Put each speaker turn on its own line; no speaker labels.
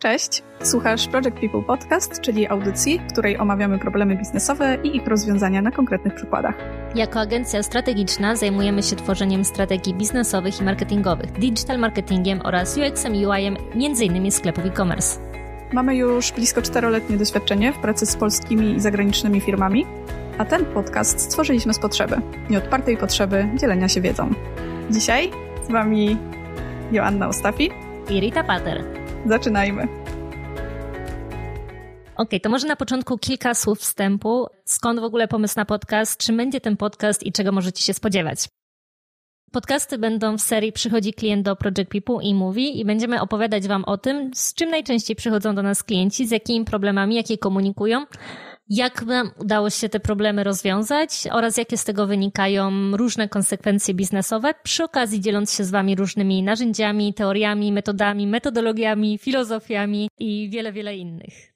Cześć, słuchasz Project People Podcast, czyli audycji, w której omawiamy problemy biznesowe i ich rozwiązania na konkretnych przykładach.
Jako agencja strategiczna zajmujemy się tworzeniem strategii biznesowych i marketingowych, digital marketingiem oraz UX-em i UI-em m.in. sklepów e-commerce.
Mamy już blisko czteroletnie doświadczenie w pracy z polskimi i zagranicznymi firmami, a ten podcast stworzyliśmy z potrzeby, nieodpartej potrzeby dzielenia się wiedzą. Dzisiaj z Wami Joanna Ostafi
i Rita Pater.
Zaczynajmy.
OK, to może na początku kilka słów wstępu. Skąd w ogóle pomysł na podcast? Czym będzie ten podcast i czego możecie się spodziewać? Podcasty będą w serii Przychodzi klient do Project People i mówi i będziemy opowiadać Wam o tym, z czym najczęściej przychodzą do nas klienci, z jakimi problemami, jakie komunikują, jak nam udało się te problemy rozwiązać oraz jakie z tego wynikają różne konsekwencje biznesowe, przy okazji dzieląc się z Wami różnymi narzędziami, teoriami, metodami, metodologiami, filozofiami i wiele, wiele innych.